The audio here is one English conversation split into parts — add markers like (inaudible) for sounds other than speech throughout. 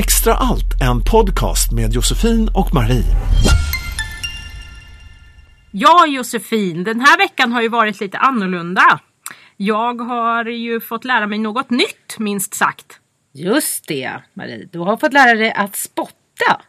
Extra allt, en podcast med Josefin och Marie. Ja Josefin, den här veckan har ju varit lite annorlunda. Jag har ju fått lära mig något nytt minst sagt. Just det Marie, du har fått lära dig att spotta.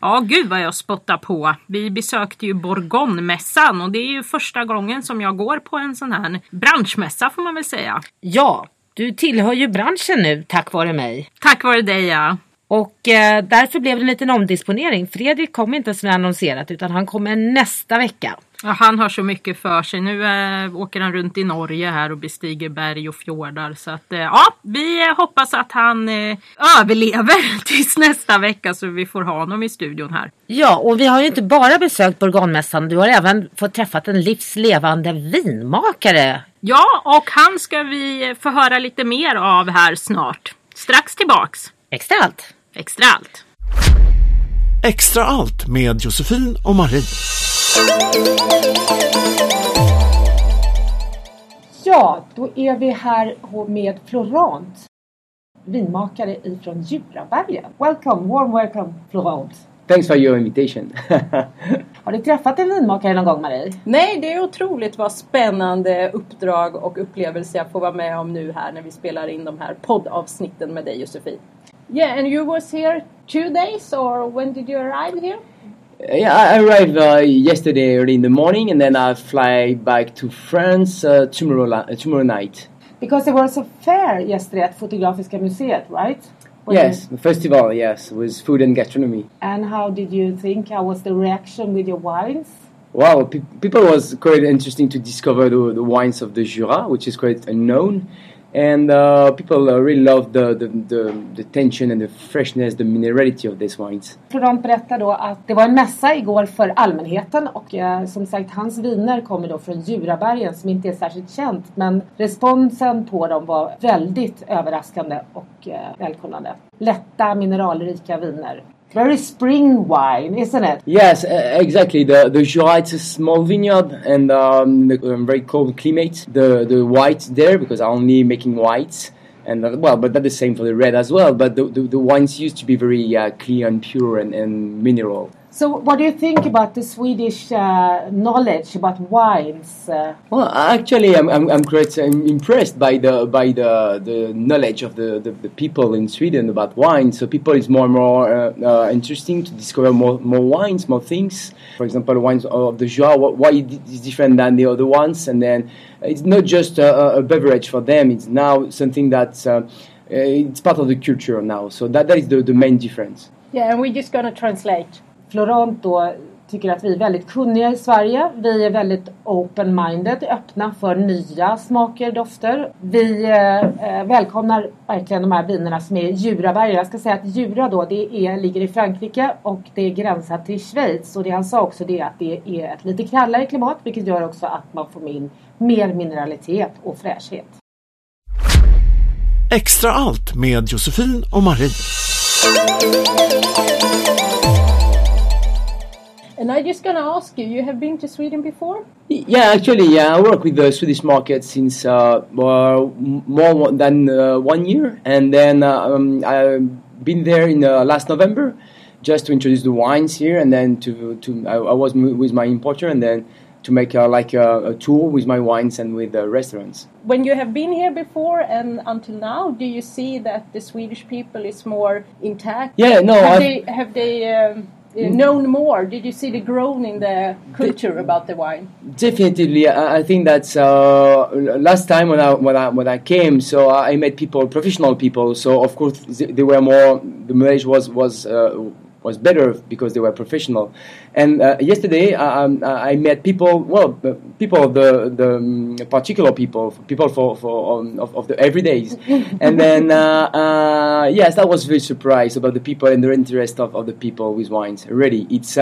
Ja, gud vad jag spottar på. Vi besökte ju Bourgognemässan och det är ju första gången som jag går på en sån här branschmässa får man väl säga. Ja, du tillhör ju branschen nu tack vare mig. Tack vare dig ja. Och eh, därför blev det en liten omdisponering. Fredrik kom inte som annonserat utan han kommer nästa vecka. Ja, han har så mycket för sig. Nu äh, åker han runt i Norge här och bestiger berg och fjordar. Så att, äh, ja, vi hoppas att han äh, överlever (laughs) tills nästa vecka så vi får ha honom i studion här. Ja, och vi har ju inte bara besökt Bourgognemässan. Du har även fått träffat en livslevande vinmakare. Ja, och han ska vi få höra lite mer av här snart. Strax tillbaks. Extra allt. Extra allt. Extra allt med Josefin och Marie. Ja, då är vi här med Florent, vinmakare ifrån Djurabergen. Welcome, warm welcome Florent. Thanks for your invitation. (laughs) Har du träffat en vinmakare någon gång Marie? Nej, det är otroligt vad spännande uppdrag och upplevelser jag får vara med om nu här när vi spelar in de här poddavsnitten med dig Josefin. Yeah, and you was here two days or when did you arrive here? yeah, I arrived uh, yesterday early in the morning and then I fly back to France uh, tomorrow, uh, tomorrow night. Because there was a fair yesterday at Fotografiska museet, right? Was yes, it? the festival, yes, was food and gastronomy. And how did you think? How was the reaction with your wines? Wow, pe- people was quite interesting to discover the, the wines of the Jura, which is quite unknown. And uh, people uh, really love the, the, the, the tension and the freshness, the minerality of these wines. Florent berättar då att det var en mässa igår för allmänheten och eh, som sagt hans viner kommer då från Djurabergen som inte är särskilt känt men responsen på dem var väldigt överraskande och eh, välkomnande. Lätta mineralrika viner. Very spring wine, isn't it? Yes, exactly. The the Jura it's a small vineyard and um, the, um, very cold climate. The the whites there because I'm only making whites and uh, well, but not the same for the red as well. But the the, the wines used to be very uh, clear and pure and, and mineral. So what do you think about the Swedish uh, knowledge about wines? Uh, Well, actually, I'm, I'm, I'm quite um, impressed by the by the, the knowledge of the, the, the people in Sweden about wine. So people is more and more uh, uh, interesting to discover more, more wines, more things. For example, wines of the Jura, wh- why it is different than the other ones, and then it's not just a, a beverage for them. It's now something that's uh, it's part of the culture now. So that, that is the, the main difference. Yeah, and we're just gonna translate. Florent då tycker att vi är väldigt kunniga i Sverige. Vi är väldigt open-minded, öppna för nya smaker, dofter. Vi eh, eh välkomnar verkligen de här vinerna som är jurabergare. Jag ska säga att jura då, det är, ligger i Frankrike och det är gränsat till Schweiz. Och det han sa också det är att det är ett lite kallare klimat vilket gör också att man får in mer mineralitet och fräschhet. Extra allt med Josefin och Marie. And I'm just gonna ask you, you have been to Sweden before? Yeah, actually, yeah, I work with the Swedish market since uh, more than uh, one year, and then uh, um, I've been there in uh, last November just to introduce the wines here, and then to to I, I was with my importer, and then to make uh, like a, a tour with my wines and with the restaurants. When you have been here before and until now, do you see that the Swedish people is more intact? Yeah, no, Have I've- they have they um, uh, known more? Did you see the growth in the culture about the wine? Definitely, I, I think that's uh, last time when I when I when I came. So I met people, professional people. So of course they, they were more. The marriage was was uh, was better because they were professional. And uh, yesterday I, um, I met people. Well, uh, people the the um, particular people, people for for um, of, of the everydays. (laughs) and then uh, uh, yes, that was very surprised about the people and the interest of, of the people with wines. Really, it's.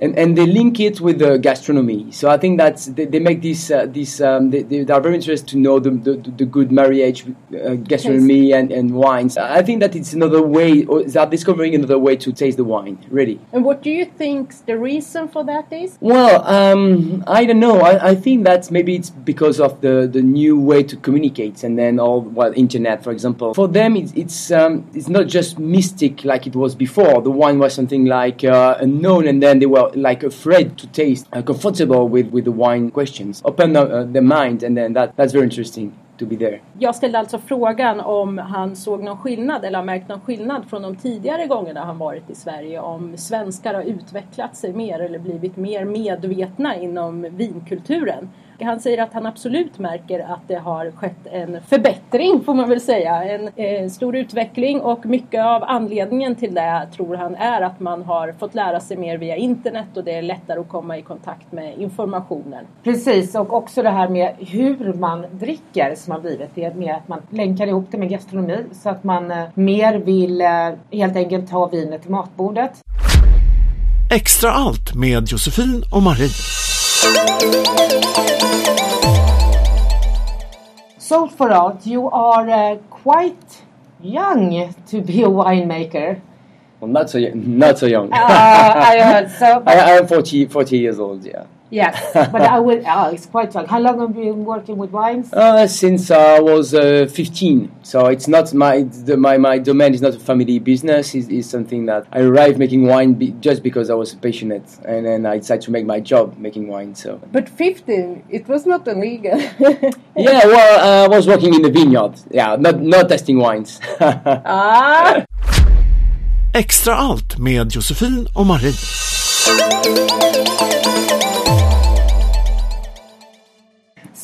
And, and they link it with the gastronomy. So I think that they, they make this uh, this um, they, they are very interested to know the the, the good marriage uh, gastronomy and, and wines. I think that it's another way, or they are discovering another way to taste the wine. Really. And what do you think the reason for that is? Well, um, I don't know. I, I think that maybe it's because of the, the new way to communicate, and then all well, internet, for example. For them, it's it's um, it's not just mystic like it was before. The wine was something like uh, unknown, and then they were like afraid to taste, uh, comfortable with, with the wine questions, open uh, their mind, and then that that's very interesting to be there. Jag ställde alltså frågan om han såg någon skillnad eller har märkt någon skillnad från de tidigare gångerna han varit i Sverige. Om svenskar har utvecklat sig mer eller blivit mer medvetna inom vinkulturen. Han säger att han absolut märker att det har skett en förbättring får man väl säga. En eh, stor utveckling och mycket av anledningen till det tror han är att man har fått lära sig mer via internet och det är lättare att komma i kontakt med informationen. Precis och också det här med hur man dricker som har blivit. Det är med att man länkar ihop det med gastronomi så att man eh, mer vill eh, helt enkelt ta vinet till matbordet. Extra allt med Josefin och Marie. Out, you are uh, quite young to be a winemaker. Well, not so young, not so young. Uh, I heard so. (laughs) I, I am 40, 40 years old. Yeah. Yes, (laughs) but I would. Oh, it's quite young. How long have you been working with wines? Uh, since I was uh, 15, so it's not my the, my my domain is not a family business. It's, it's something that I arrived making wine be, just because I was passionate, and then I decided to make my job making wine. So But 15, it was not illegal. (laughs) yeah, well, uh, I was working in the vineyard. Yeah, not not testing wines. (laughs) ah. Extra allt med Josefin och Marie.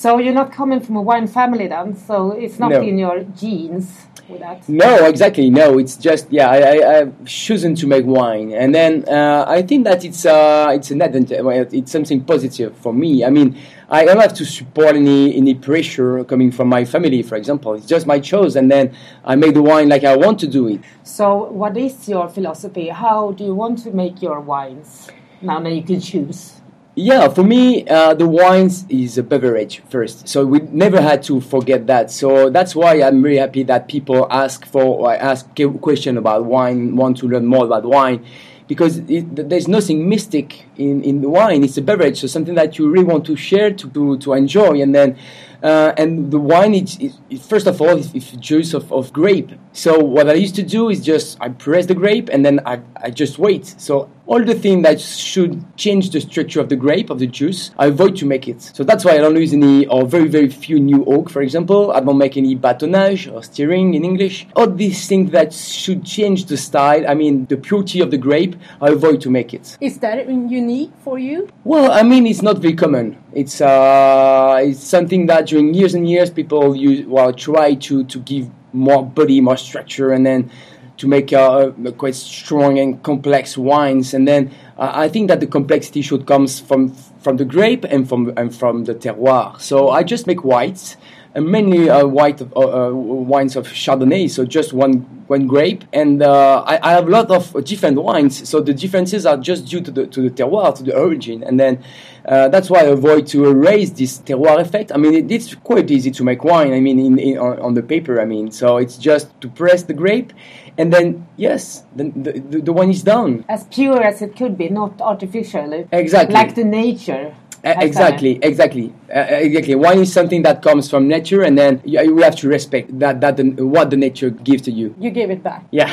So you're not coming from a wine family then, so it's not No. in your genes with that. No, exactly. No, it's just yeah. I, I, I've chosen to make wine, and then uh, I think that it's uh, it's an advantage. It's something positive for me. I mean, I don't have to support any any pressure coming from my family, for example. It's just my choice, and then I make the wine like I want to do it. So what is your philosophy? How do you want to make your wines? Now that you can choose. Yeah, for me, uh, the wines is a beverage first. So we never had to forget that. So that's why I'm really happy that people ask for or ask question about wine, want to learn more about wine, because it, there's nothing mystic in, in the wine. It's a beverage, so something that you really want to share to to, to enjoy, and then. Uh, and the wine, is, is, is- first of all, is, is juice of, of grape. So what I used to do is just I press the grape and then I, I just wait. So all the things that should change the structure of the grape of the juice, I avoid to make it. So that's why I don't use any or very very few new oak, for example. I don't make any bâtonnage or stirring in English. All these things that should change the style. I mean the purity of the grape, I avoid to make it. Is that unique for you? Well, I mean, it's not very common. It's uh, it's something that during years and years people use well try to to give more body, more structure, and then to make uh, quite strong and complex wines. And then uh, I think that the complexity should comes from from the grape and from and from the terroir. So I just make whites. And mainly uh, white uh, uh, wines of Chardonnay, so just one one grape, and uh, I, I have a lot of different wines. So the differences are just due to the to the terroir, to the origin, and then uh, that's why I avoid to erase this terroir effect. I mean, it, it's quite easy to make wine. I mean, in, in on, on the paper. I mean, so it's just to press the grape, and then yes, the, the the wine is done. As pure as it could be, not artificially. Exactly. Like the nature. Uh, exactly, exactly, uh, exactly. Wine is something that comes from nature, and then you, we have to respect that that the, what the nature gives to you. You gave it back. Yeah.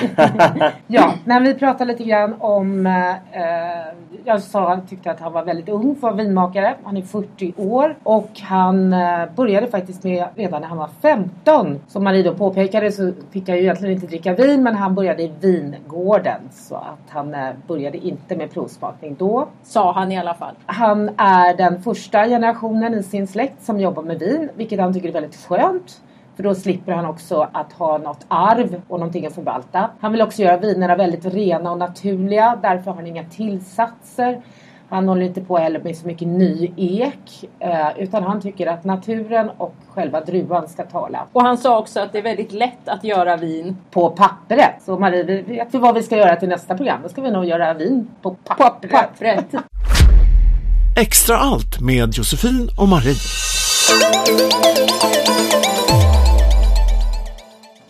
Ja, (laughs) när vi pratade lite grann om... Eh, jag sa han tyckte att han var väldigt ung för att vinmakare. Han är 40 år och han eh, började faktiskt med redan när han var 15. Som Marie då påpekade så fick jag ju egentligen inte dricka vin men han började i vingården. Så att han eh, började inte med provsmakning då. Sa han i alla fall. Han är den första generationen i sin släkt som jobbar med vin, vilket han tycker är väldigt skönt. För då slipper han också att ha något arv och någonting att förvalta. Han vill också göra vinerna väldigt rena och naturliga. Därför har han inga tillsatser. Han håller inte på heller med så mycket ny ek. Eh, utan han tycker att naturen och själva druvan ska tala. Och han sa också att det är väldigt lätt att göra vin. På pappret. Så Marie, vi vet vi vad vi ska göra till nästa program? Då ska vi nog göra vin på På pappret. pappret. Extra allt med Josefin och Marie.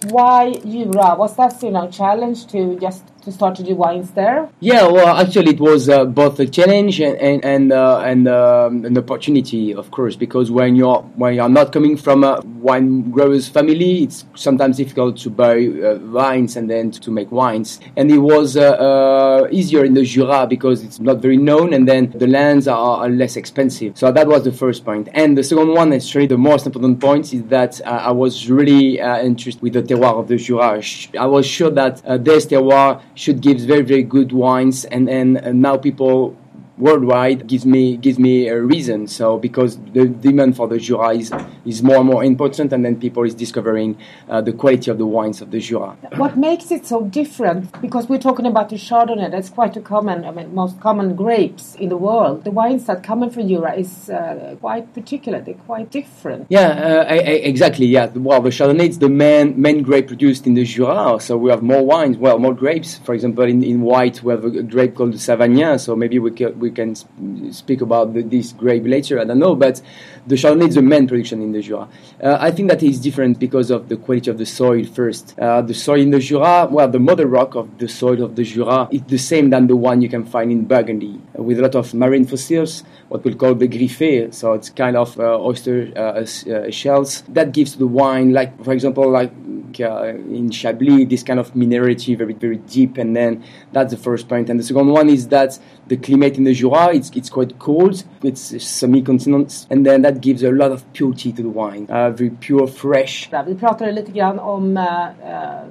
Why Jura? Was that you know challenge to just to start to do wines there? Yeah, well, actually, it was uh, both a challenge and and and, uh, and um, an opportunity, of course, because when you're when you're not coming from a wine growers family, it's sometimes difficult to buy uh, vines and then to make wines. And it was uh, uh, easier in the Jura because it's not very known, and then the lands are, less expensive. So that was the first point. And the second one, actually the most important point, is that uh, I was really interested with the terroir of the Jura. I was sure that this terroir should give very very good wines, and and, and now people worldwide gives me gives me a reason. So because the demand for the Jura is, is more and more important, and then people is discovering uh, the quality of the wines of the Jura. What makes it so different? Because we're talking about the Chardonnay. That's quite a common, I mean, most common grapes in the world. The wines that come from Jura is uh, quite particular. They're quite different. Yeah, uh, I, I, exactly. Yeah, well, the Chardonnay is the main main grape produced in the Jura, so we have more wines. Well, more grapes. For example, in, in white, we have a grape called the Savagnin. So maybe we can, we can sp- speak about the, this grape later. I don't know, but the Chardonnay is the main production in the Jura. Uh, I think that is different because of the quality of the soil. First, uh, the soil in the Jura, well, the mother rock of the soil of the Jura is the same than the one you can find in Burgundy, uh, with a lot of marine fossils, what we call the gryphée. So it's kind of uh, oyster uh, shells that gives the wine, like for example, like uh, in Chablis, this kind of minerality, very very deep. And then that's the first point. And the second one is that the climate in the Jura, it's, it's quite cold. It's semi-continent, and then that gives a lot of purity to the wine. Uh, very pure, fresh. Vi pratade lite grann om eh,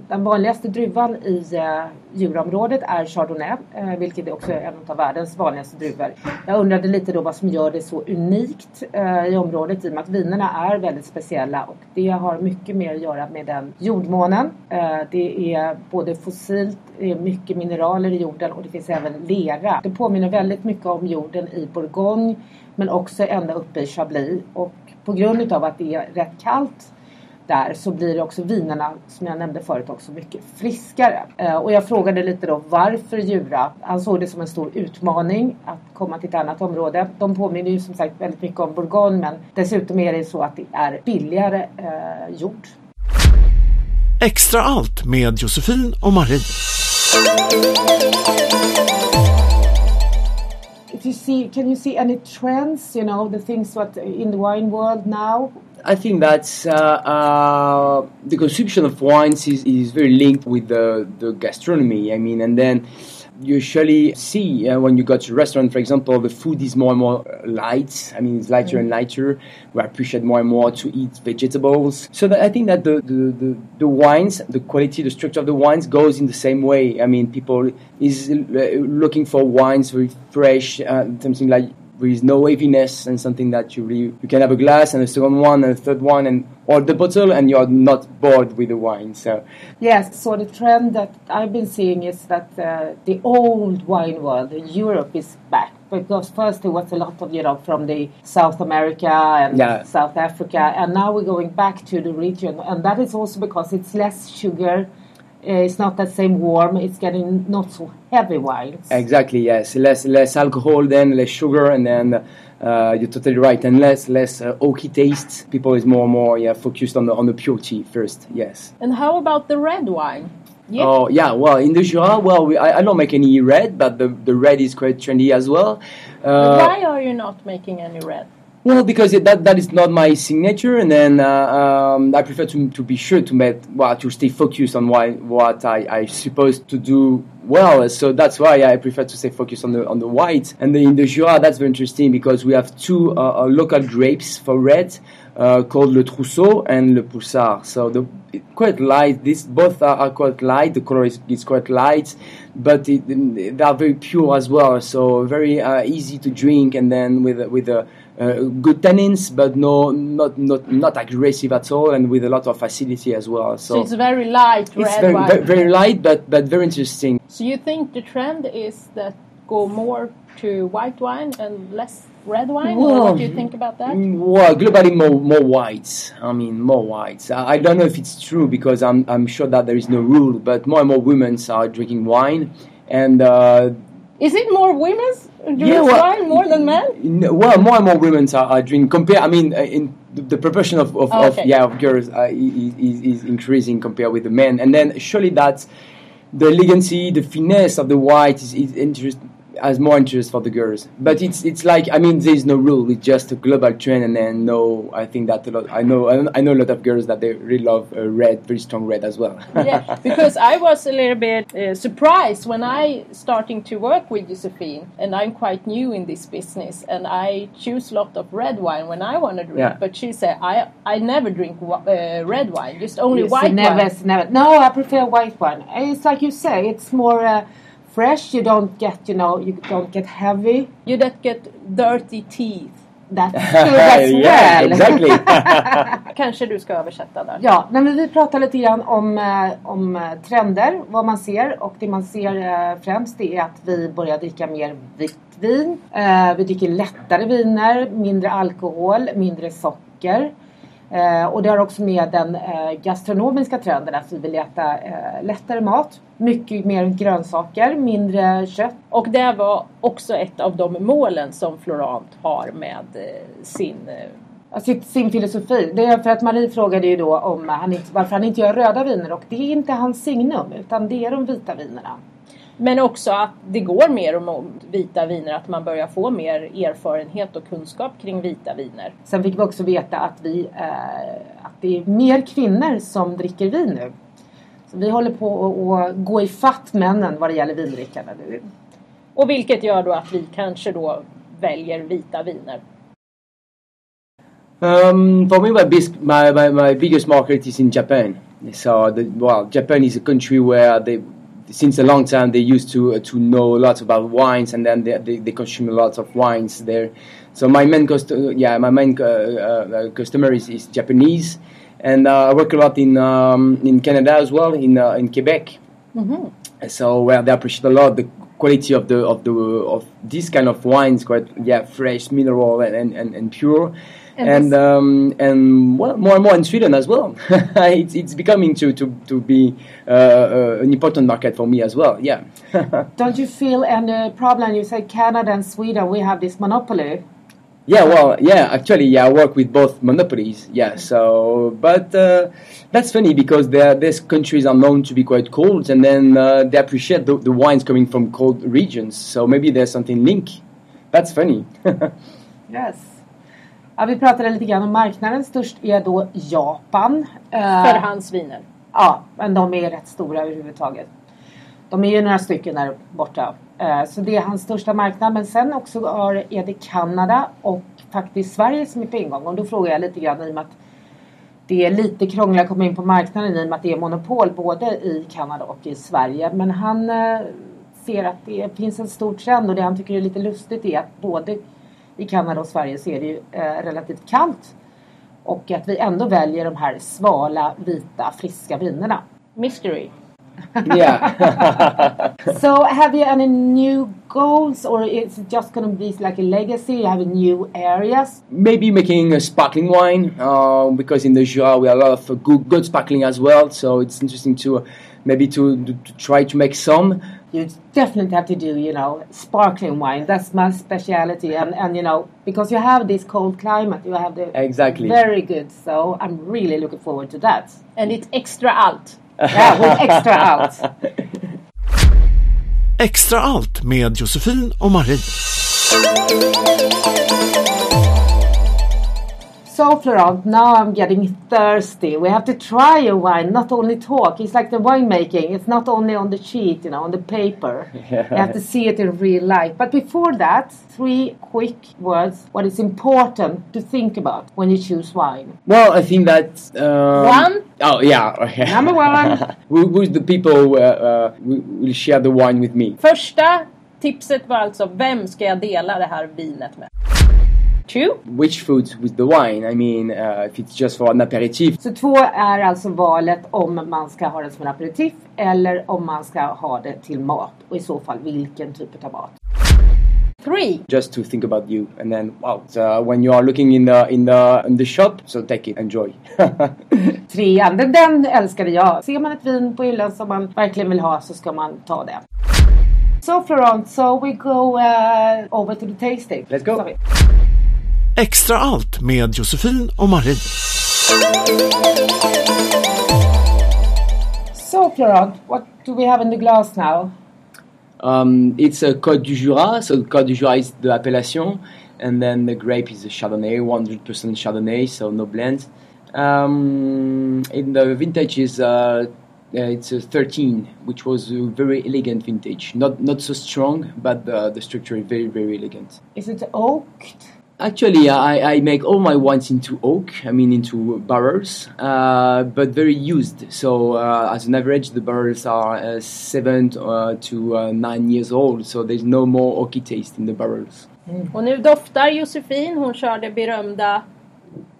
den vanligaste druvan i uh, Juraområdet är Chardonnay, vilket är också en av världens vanligaste druvor. Jag undrade lite då vad som gör det så unikt i området i och med att vinerna är väldigt speciella och det har mycket mer att göra med den jordmånen. Eh, det är både fossilt, det är mycket mineraler i jorden och det finns även lera. Det påminner väldigt mycket om jorden i Bourgogne men också ända uppe i Chablis och på grund utav att det är rätt kallt där så blir det också vinerna som jag nämnde förut också mycket friskare. Eh, och jag frågade lite då varför Jura? Han såg det som en stor utmaning att komma till ett annat område. De påminner ju som sagt väldigt mycket om Bourgogne men dessutom är det så att det är billigare eh, jord. Extra allt med Josefin och Marie. If you see, can you see any trends? You know the things what in the wine world now. I think that uh, uh, the consumption of wines is, is very linked with the, the gastronomy. I mean, and then you usually see uh, when you go to a restaurant, for example, the food is more and more light. I mean, it's lighter and lighter. We appreciate more and more to eat vegetables. So that I think that the, the, the, the wines, the quality, the structure of the wines goes in the same way. I mean, people is uh, looking for wines very fresh, uh, something like there is no heaviness and something that you really you can have a glass and a second one and a third one and or the bottle and you're not bored with the wine. So Yes, so the trend that I've been seeing is that uh, the old wine world, Europe, is back. Because first there was a lot of, you know, from the South America and Yeah. South Africa, and now we're going back to the region. And that is also because it's less sugar, it's not that same warm, it's getting not so heavy wines. exactly yes, less less alcohol then less sugar and then uh, you're totally right and less less uh, oaky taste. People is more and more yeah focused on the on the purity first. Yes. And how about the red wine? Yeah. Oh yeah, well in the Jura, well we, I, I don't make any red, but the, the red is quite trendy as well. Uh, Why are you not making any red? Well, because it, that that is not my signature, and then uh, um, I prefer to, to be sure to make well to stay focused on why, what I I supposed to do well. So that's why I prefer to stay focused on the on the white. And the, in the Jura, that's very interesting because we have two uh, uh, local grapes for red. Uh, called Le Trousseau and Le Poulsard. So the quite light. This both are, are quite light. The color is, is quite light, but it, they are very pure as well. So very uh, easy to drink, and then with with a good tannins, but no, not not not aggressive at all, and with a lot of facility as well. So So, it's very light red it's very, wine. very very light, but but very interesting. So you think the trend is that go more to white wine and less red wine? Well, what do you think about that? Mm, Well, globally, more more whites. I mean, more whites. I, I don't know if it's true because I'm I'm sure that there is no rule, but more and more women are drinking wine, and uh, Is it more women drink Yeah, well, wine more than men? No, well, more and more women are, are drinking. Compare, I mean, uh, in the, the proportion of, of, Oh, of yeah of girls uh, is, is, is increasing compared with the men, and then surely that's the elegancy, the finesse of the white is, is interest has more interest for the girls. But it's it's like I mean, there is no rule. It's just a global trend, and then no, I think that a lot. I know I know a lot of girls that they really love uh, red, very strong red as well. (laughs) yeah, because I was a little bit uh, surprised when I starting to work with Josephine, and I'm quite new in this business, and I choose a lot of red wine when I want to drink. Yeah. But she said I I never drink uh, red wine, just only Yes, white never, wine. it's never. No, I prefer white wine. It's like you say, it's more uh, fresh. You don't get, you know, you don't get heavy. You don't get dirty teeth. That's (laughs) true as yeah, well. exactly. (laughs) Kanske du ska översätta där. Ja, men vi pratar lite grann om, eh, om eh, trender, vad man ser. Och det man ser eh, främst det är att vi börjar dricka mer vitt vin. Vi dricker lättare viner, mindre alkohol, mindre socker. Eh, och det har också med den eh, gastronomiska trenden att vi vill äta eh, lättare mat. Mycket mer grönsaker, mindre kött. Och det var också ett av de målen som Florent har med eh, sin eh, Alltså sin filosofi. Det är för att Marie frågade ju då om han inte, varför han inte gör röda viner och det är inte hans signum utan det är de vita vinerna. Men också att det går mer mot vita viner, att man börjar få mer erfarenhet och kunskap kring vita viner. Sen fick vi också veta att, vi, eh, att det är mer kvinnor som dricker vin nu. Så vi håller på att gå i fatt männen vad det gäller vindrickande nu. Och vilket gör då att vi kanske då väljer vita viner. Um, for me, my, bis- my, my, my biggest market is in Japan. So, the, well, Japan is a country where they, since a long time, they used to uh, to know lots about wines, and then they, they, they consume lots of wines there. So my main cost, yeah, my main uh, uh, customer is, is Japanese, and uh, I work a lot in um, in Canada as well, in uh, in Quebec. So where they appreciate a lot the quality of the of the of this kind of wines, quite yeah, fresh, mineral, and and, and, and pure. And And um, and well, more and more in Sweden as well. (laughs) it's, it's becoming to to to be uh, uh, an important market for me as well. Yeah. (laughs) Don't you feel any problem? You said Canada and Sweden, we have this monopoly. Yeah, well, yeah, actually, yeah, I work with both monopolies. Yeah, so, but uh, that's funny because these countries are known to be quite cold, and then uh, they appreciate the, the wines coming from cold regions. So maybe there's something link. That's funny. (laughs) Yes. Ja, vi pratade lite grann om marknaden. Störst är då Japan. Eh, För hans viner. Ja, men de är rätt stora överhuvudtaget. De är ju några stycken där borta. Eh, så det är hans största marknad. Men sen också är det Kanada och faktiskt Sverige som är på ingång. Och då frågar jag lite grann i och med att det är lite krångligt att komma in på marknaden i och med att det är monopol både i Kanada och i Sverige. Men han eh, ser att det finns en stor trend och det han tycker är lite lustigt är att både i Kanada och Sverige så är det ju eh, relativt kallt. Och att vi ändå väljer de här svala, vita, friska vinerna. Mystery. Yeah. (laughs) So have you any new goals or is it just going to be like a legacy? You have new areas? maybe making a sparkling wine uh, because in the Jura we have a lot of uh, good, good sparkling as well. So it's interesting to uh, maybe to, to try to make some. You definitely have to do, you know, sparkling wine. That's my speciality. And, and you know, because you have this cold climate, you have the Exactly. very good. So I'm really looking forward to that. And it's extra allt. With extra allt! Extra allt med Josefin och Marie. So Florent, now I'm getting thirsty. We have to try a wine, not only talk. It's like the winemaking. It's not only on the sheet, you know, on the paper. (laughs) You have to see it in real life. But before that, three quick words. What is important to think about when you choose wine? Well, I think that um, One? Oh yeah. okay. (laughs) Number one. Who, who's the people who uh, uh, will will share the wine with me? Första tipset var alltså, vem ska jag dela det här vinet med? Two. Which foods with the wine? I mean, uh, if it's just for an aperitif, Så två är alltså valet om man ska ha det som en aperitif eller om man ska ha det till mat. Och i så fall vilken typ av mat. Three. just to think about you. And then, wow, so when you are looking in the in the in the shop, so take it, enjoy. (laughs) Trean, den, den älskade jag. Ser man ett vin på hyllan som man verkligen vill ha så ska man ta det. So Florent, so we go uh, over to the tasting. Let's go. Sorry. Extra allt med Josefin och Marie. So Florent, what do we have in the glass now? Um, it's a Côtes du Jura, so Côtes du Jura is the appellation, and then the grape is a Chardonnay, 100% Chardonnay, so no blend. Um, in the vintage is uh, uh, it's a 13, which was a very elegant vintage. Not not so strong, but the, the structure is very very elegant. Is it oaked? Actually, I, I make all my wines into oak, I mean into barrels, uh, but very used. So, uh, as an average, the barrels are uh, seven uh, to uh, nine years old, so there's no more oaky taste in the barrels. Och nu doftar Josefin. Hon kör det berömda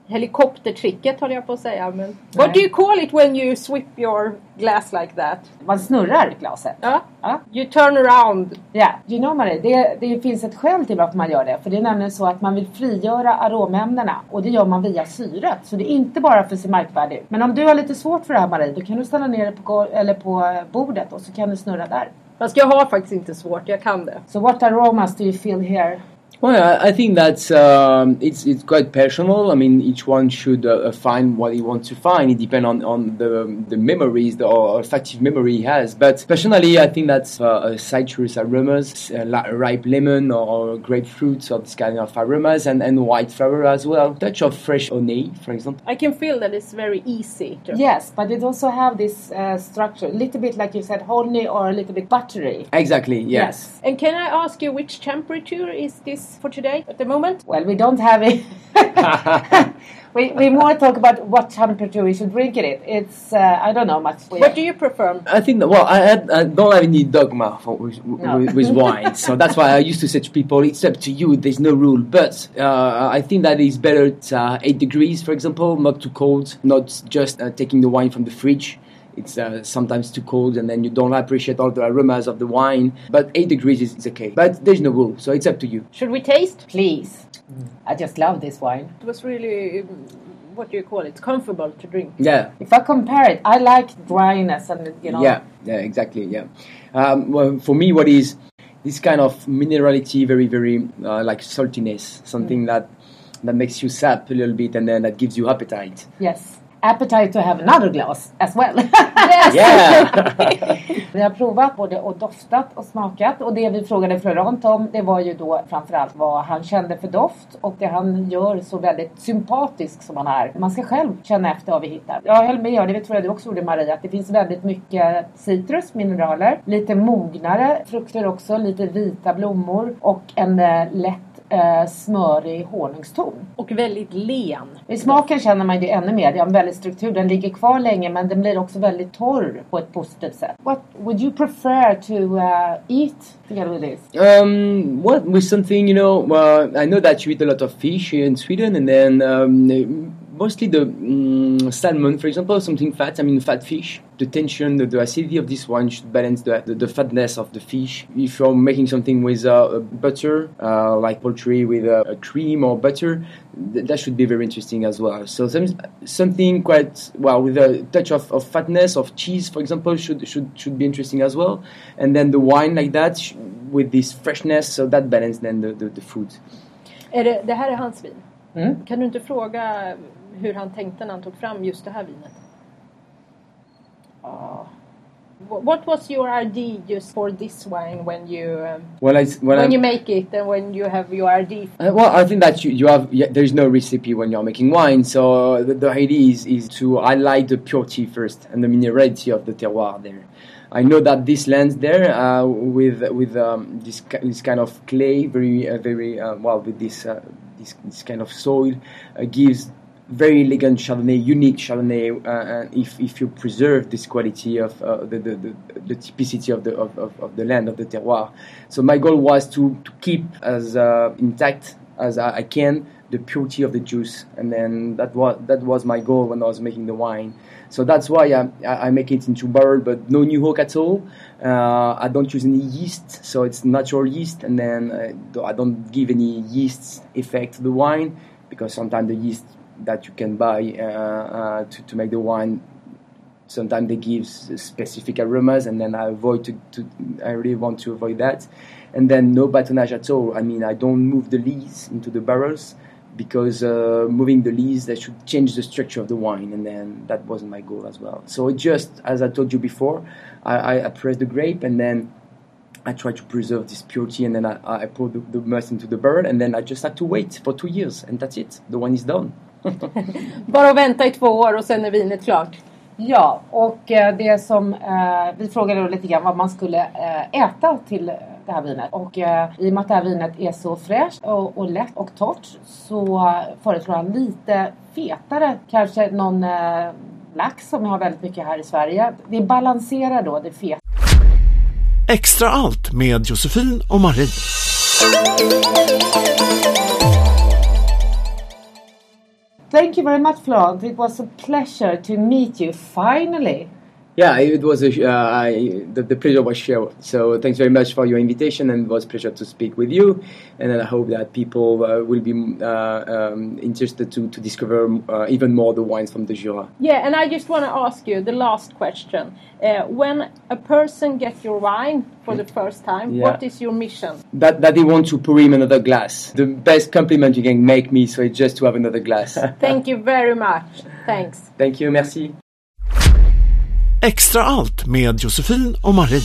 helikoptertricket höll jag på att säga. Men what do you call it when you sweep your glass like that? Man snurrar glaset. Ja. Ja. You turn around. Ja, you know Marie, det, det finns ett skäl till varför man gör det. För det är nämligen så att man vill frigöra aromämnena och det gör man via syret. Så det är inte bara för att se märkvärdig ut. Men om du har lite svårt för det här Marie, då kan du ställa ner det på, eller på bordet och så kan du snurra där. Fast jag har faktiskt inte svårt, jag kan det. So what aromas do you feel here? Well, I, I think that's um, it's it's quite personal. I mean, each one should uh, uh, find what he wants to find. It depends on, on the the memories the, or olfactive memory he has. But personally, I think that's uh, uh, citrus aromas, uh, ripe lemon or grapefruits or this kind of aromas, and, and white flower as well. Touch of fresh honey, for example. I can feel that it's very easy. to- Yes, but it also have this uh, structure, a little bit like you said, honey or a little bit buttery. Exactly. Yes. And can I ask you which temperature is this for today at the moment? Well, we don't have it. (laughs) we, we more talk about what temperature we should drink it. It's, uh, I don't know much. What do you prefer? I think that, well, I, had, I don't have any dogma for, with, No. with, with (laughs) wine, so that's why I used to say to people, "It's up to you. There's no rule." But uh, I think that it's better at uh, eight degrees, for example, not too cold, not just uh, taking the wine from the fridge. It's uh, sometimes too cold, and then you don't appreciate all the aromas of the wine. But eight degrees is, is okay. But there's no rule, so it's up to you. Should we taste? Please. I just love this wine. It was really, um, what do you call it? Comfortable to drink. Yeah, If I compare it, I like dryness and, you know. Yeah, yeah, exactly. Yeah. Um, well, for me, what is this kind of minerality, very, very uh, like saltiness, something that that makes you sap a little bit, and then that gives you appetite. Yes. Appetite to have another glass as well. (laughs) Yeah. (laughs) vi har provat både och doftat och smakat och det vi frågade Florent om det var ju då framförallt vad han kände för doft och det han gör så väldigt sympatisk som han är. Man ska själv känna efter vad vi hittar. Jag höll med och det tror jag du också gjorde Maria att det finns väldigt mycket citrus, mineraler, lite mognare frukter också, lite vita blommor och en eh, lätt eh, smörig honungston. Och väldigt len. I smaken känner man ju det ännu mer. Det har en väldigt struktur. Den ligger kvar länge men den blir också väldigt torr på ett positivt sätt. What would you prefer to uh, eat together with this? Um, what with something you know? Uh, I know that you eat a lot of fish in Sweden, and then um, mostly the mm salmon, for example, something fat. I mean, fat fish. The tension, the, the acidity of this wine should balance the, the, the fatness of the fish. If you're making something with uh, butter, uh, like poultry with uh, a cream or butter, th- that should be very interesting as well. So some, something quite well with a touch of, of fatness of cheese, for example, should should should be interesting as well. And then the wine like that sh- with this freshness, so that balance then the, the, the food. Är det, det här är hans vin. Mm. Kan du inte fråga hur han tänkte när han tog fram just det här vinet? Wh- What was your idea just for this wine when you um, Well, I, when when I'm- you make it and when you have your idea? Uh, well, I think that you, you have yeah, there is no recipe when you're making wine. So the, the idea is, is to highlight the purity first and the minerality of the terroir there. I know that this lands there uh, with with um, this this kind of clay, very uh, very uh, well with this uh, this this kind of soil uh, gives very elegant Chardonnay, unique Chardonnay. Uh, uh, if if you preserve this quality of uh, the, the, the the typicity of the of, of, of the land of the terroir. So my goal was to, to keep as uh, intact as I, I can the purity of the juice, and then that was that was my goal when I was making the wine. So that's why I, I make it into barrel, but no new oak at all. Uh, I don't use any yeast, so it's natural yeast, and then uh, I don't give any yeast effect to the wine because sometimes the yeast that you can buy uh, uh, to, to make the wine. Sometimes they give specific aromas and then I avoid to, to I really want to avoid that. And then no batonnage at all. I mean I don't move the lees into the barrels because uh, moving the lees that should change the structure of the wine. And then that wasn't my goal as well. So it just as I told you before I, I, I press the grape and then I try to preserve this purity and then I, I pour the, the must into the barrel and then I just had to wait for two years and that's it. The wine is done (laughs) Bara att vänta i två år och sen är vinet klart. Ja, och eh, det som eh, vi frågade då lite grann vad man skulle eh, äta till det här vinet. Och eh, i och med att det här vinet är så fräscht och, och lätt och torrt så föreslår han lite fetare, kanske någon eh, lax som vi har väldigt mycket här i Sverige. Det balanserar då det feta. Extra allt med Josefin och Marie. Thank you very much Florence. It was a pleasure to meet you finally. Yeah, it was a, uh, I, the, the pleasure was shared. So thanks very much for your invitation, and it was a pleasure to speak with you. And I hope that people uh, will be uh, um, interested to, to discover uh, even more the wines from the Jura. Yeah, and I just want to ask you the last question. Uh, when a person gets your wine for the first time, Yeah. what is your mission? That, that they want to pour him another glass. The best compliment you can make me, so it's just to have another glass. Thank you very much. Thanks. Thank you, merci. Extra allt med Josefin och Marie.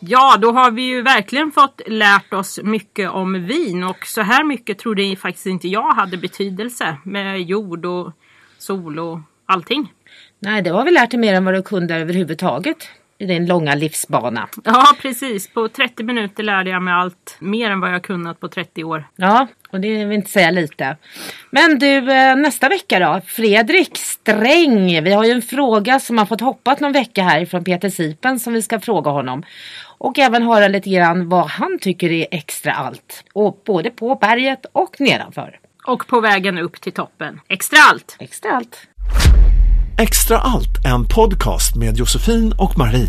Ja, då har vi ju verkligen fått lärt oss mycket om vin och så här mycket trodde faktiskt inte jag hade betydelse med jord och sol och allting. Nej, det har vi lärt dig mer än vad du kunde överhuvudtaget din långa livsbana. Ja, precis. På 30 minuter lärde jag mig allt mer än vad jag kunnat på 30 år. Ja, och det vill inte säga lite. Men du, eh, nästa vecka då? Fredrik Sträng. Vi har ju en fråga som har fått hoppat någon vecka här från Peter Sipen som vi ska fråga honom. Och även höra lite grann vad han tycker är extra allt. Och både på berget och nedanför. Och på vägen upp till toppen. Extra allt! Extra allt. Extra allt, en podcast med Josefin och Marie.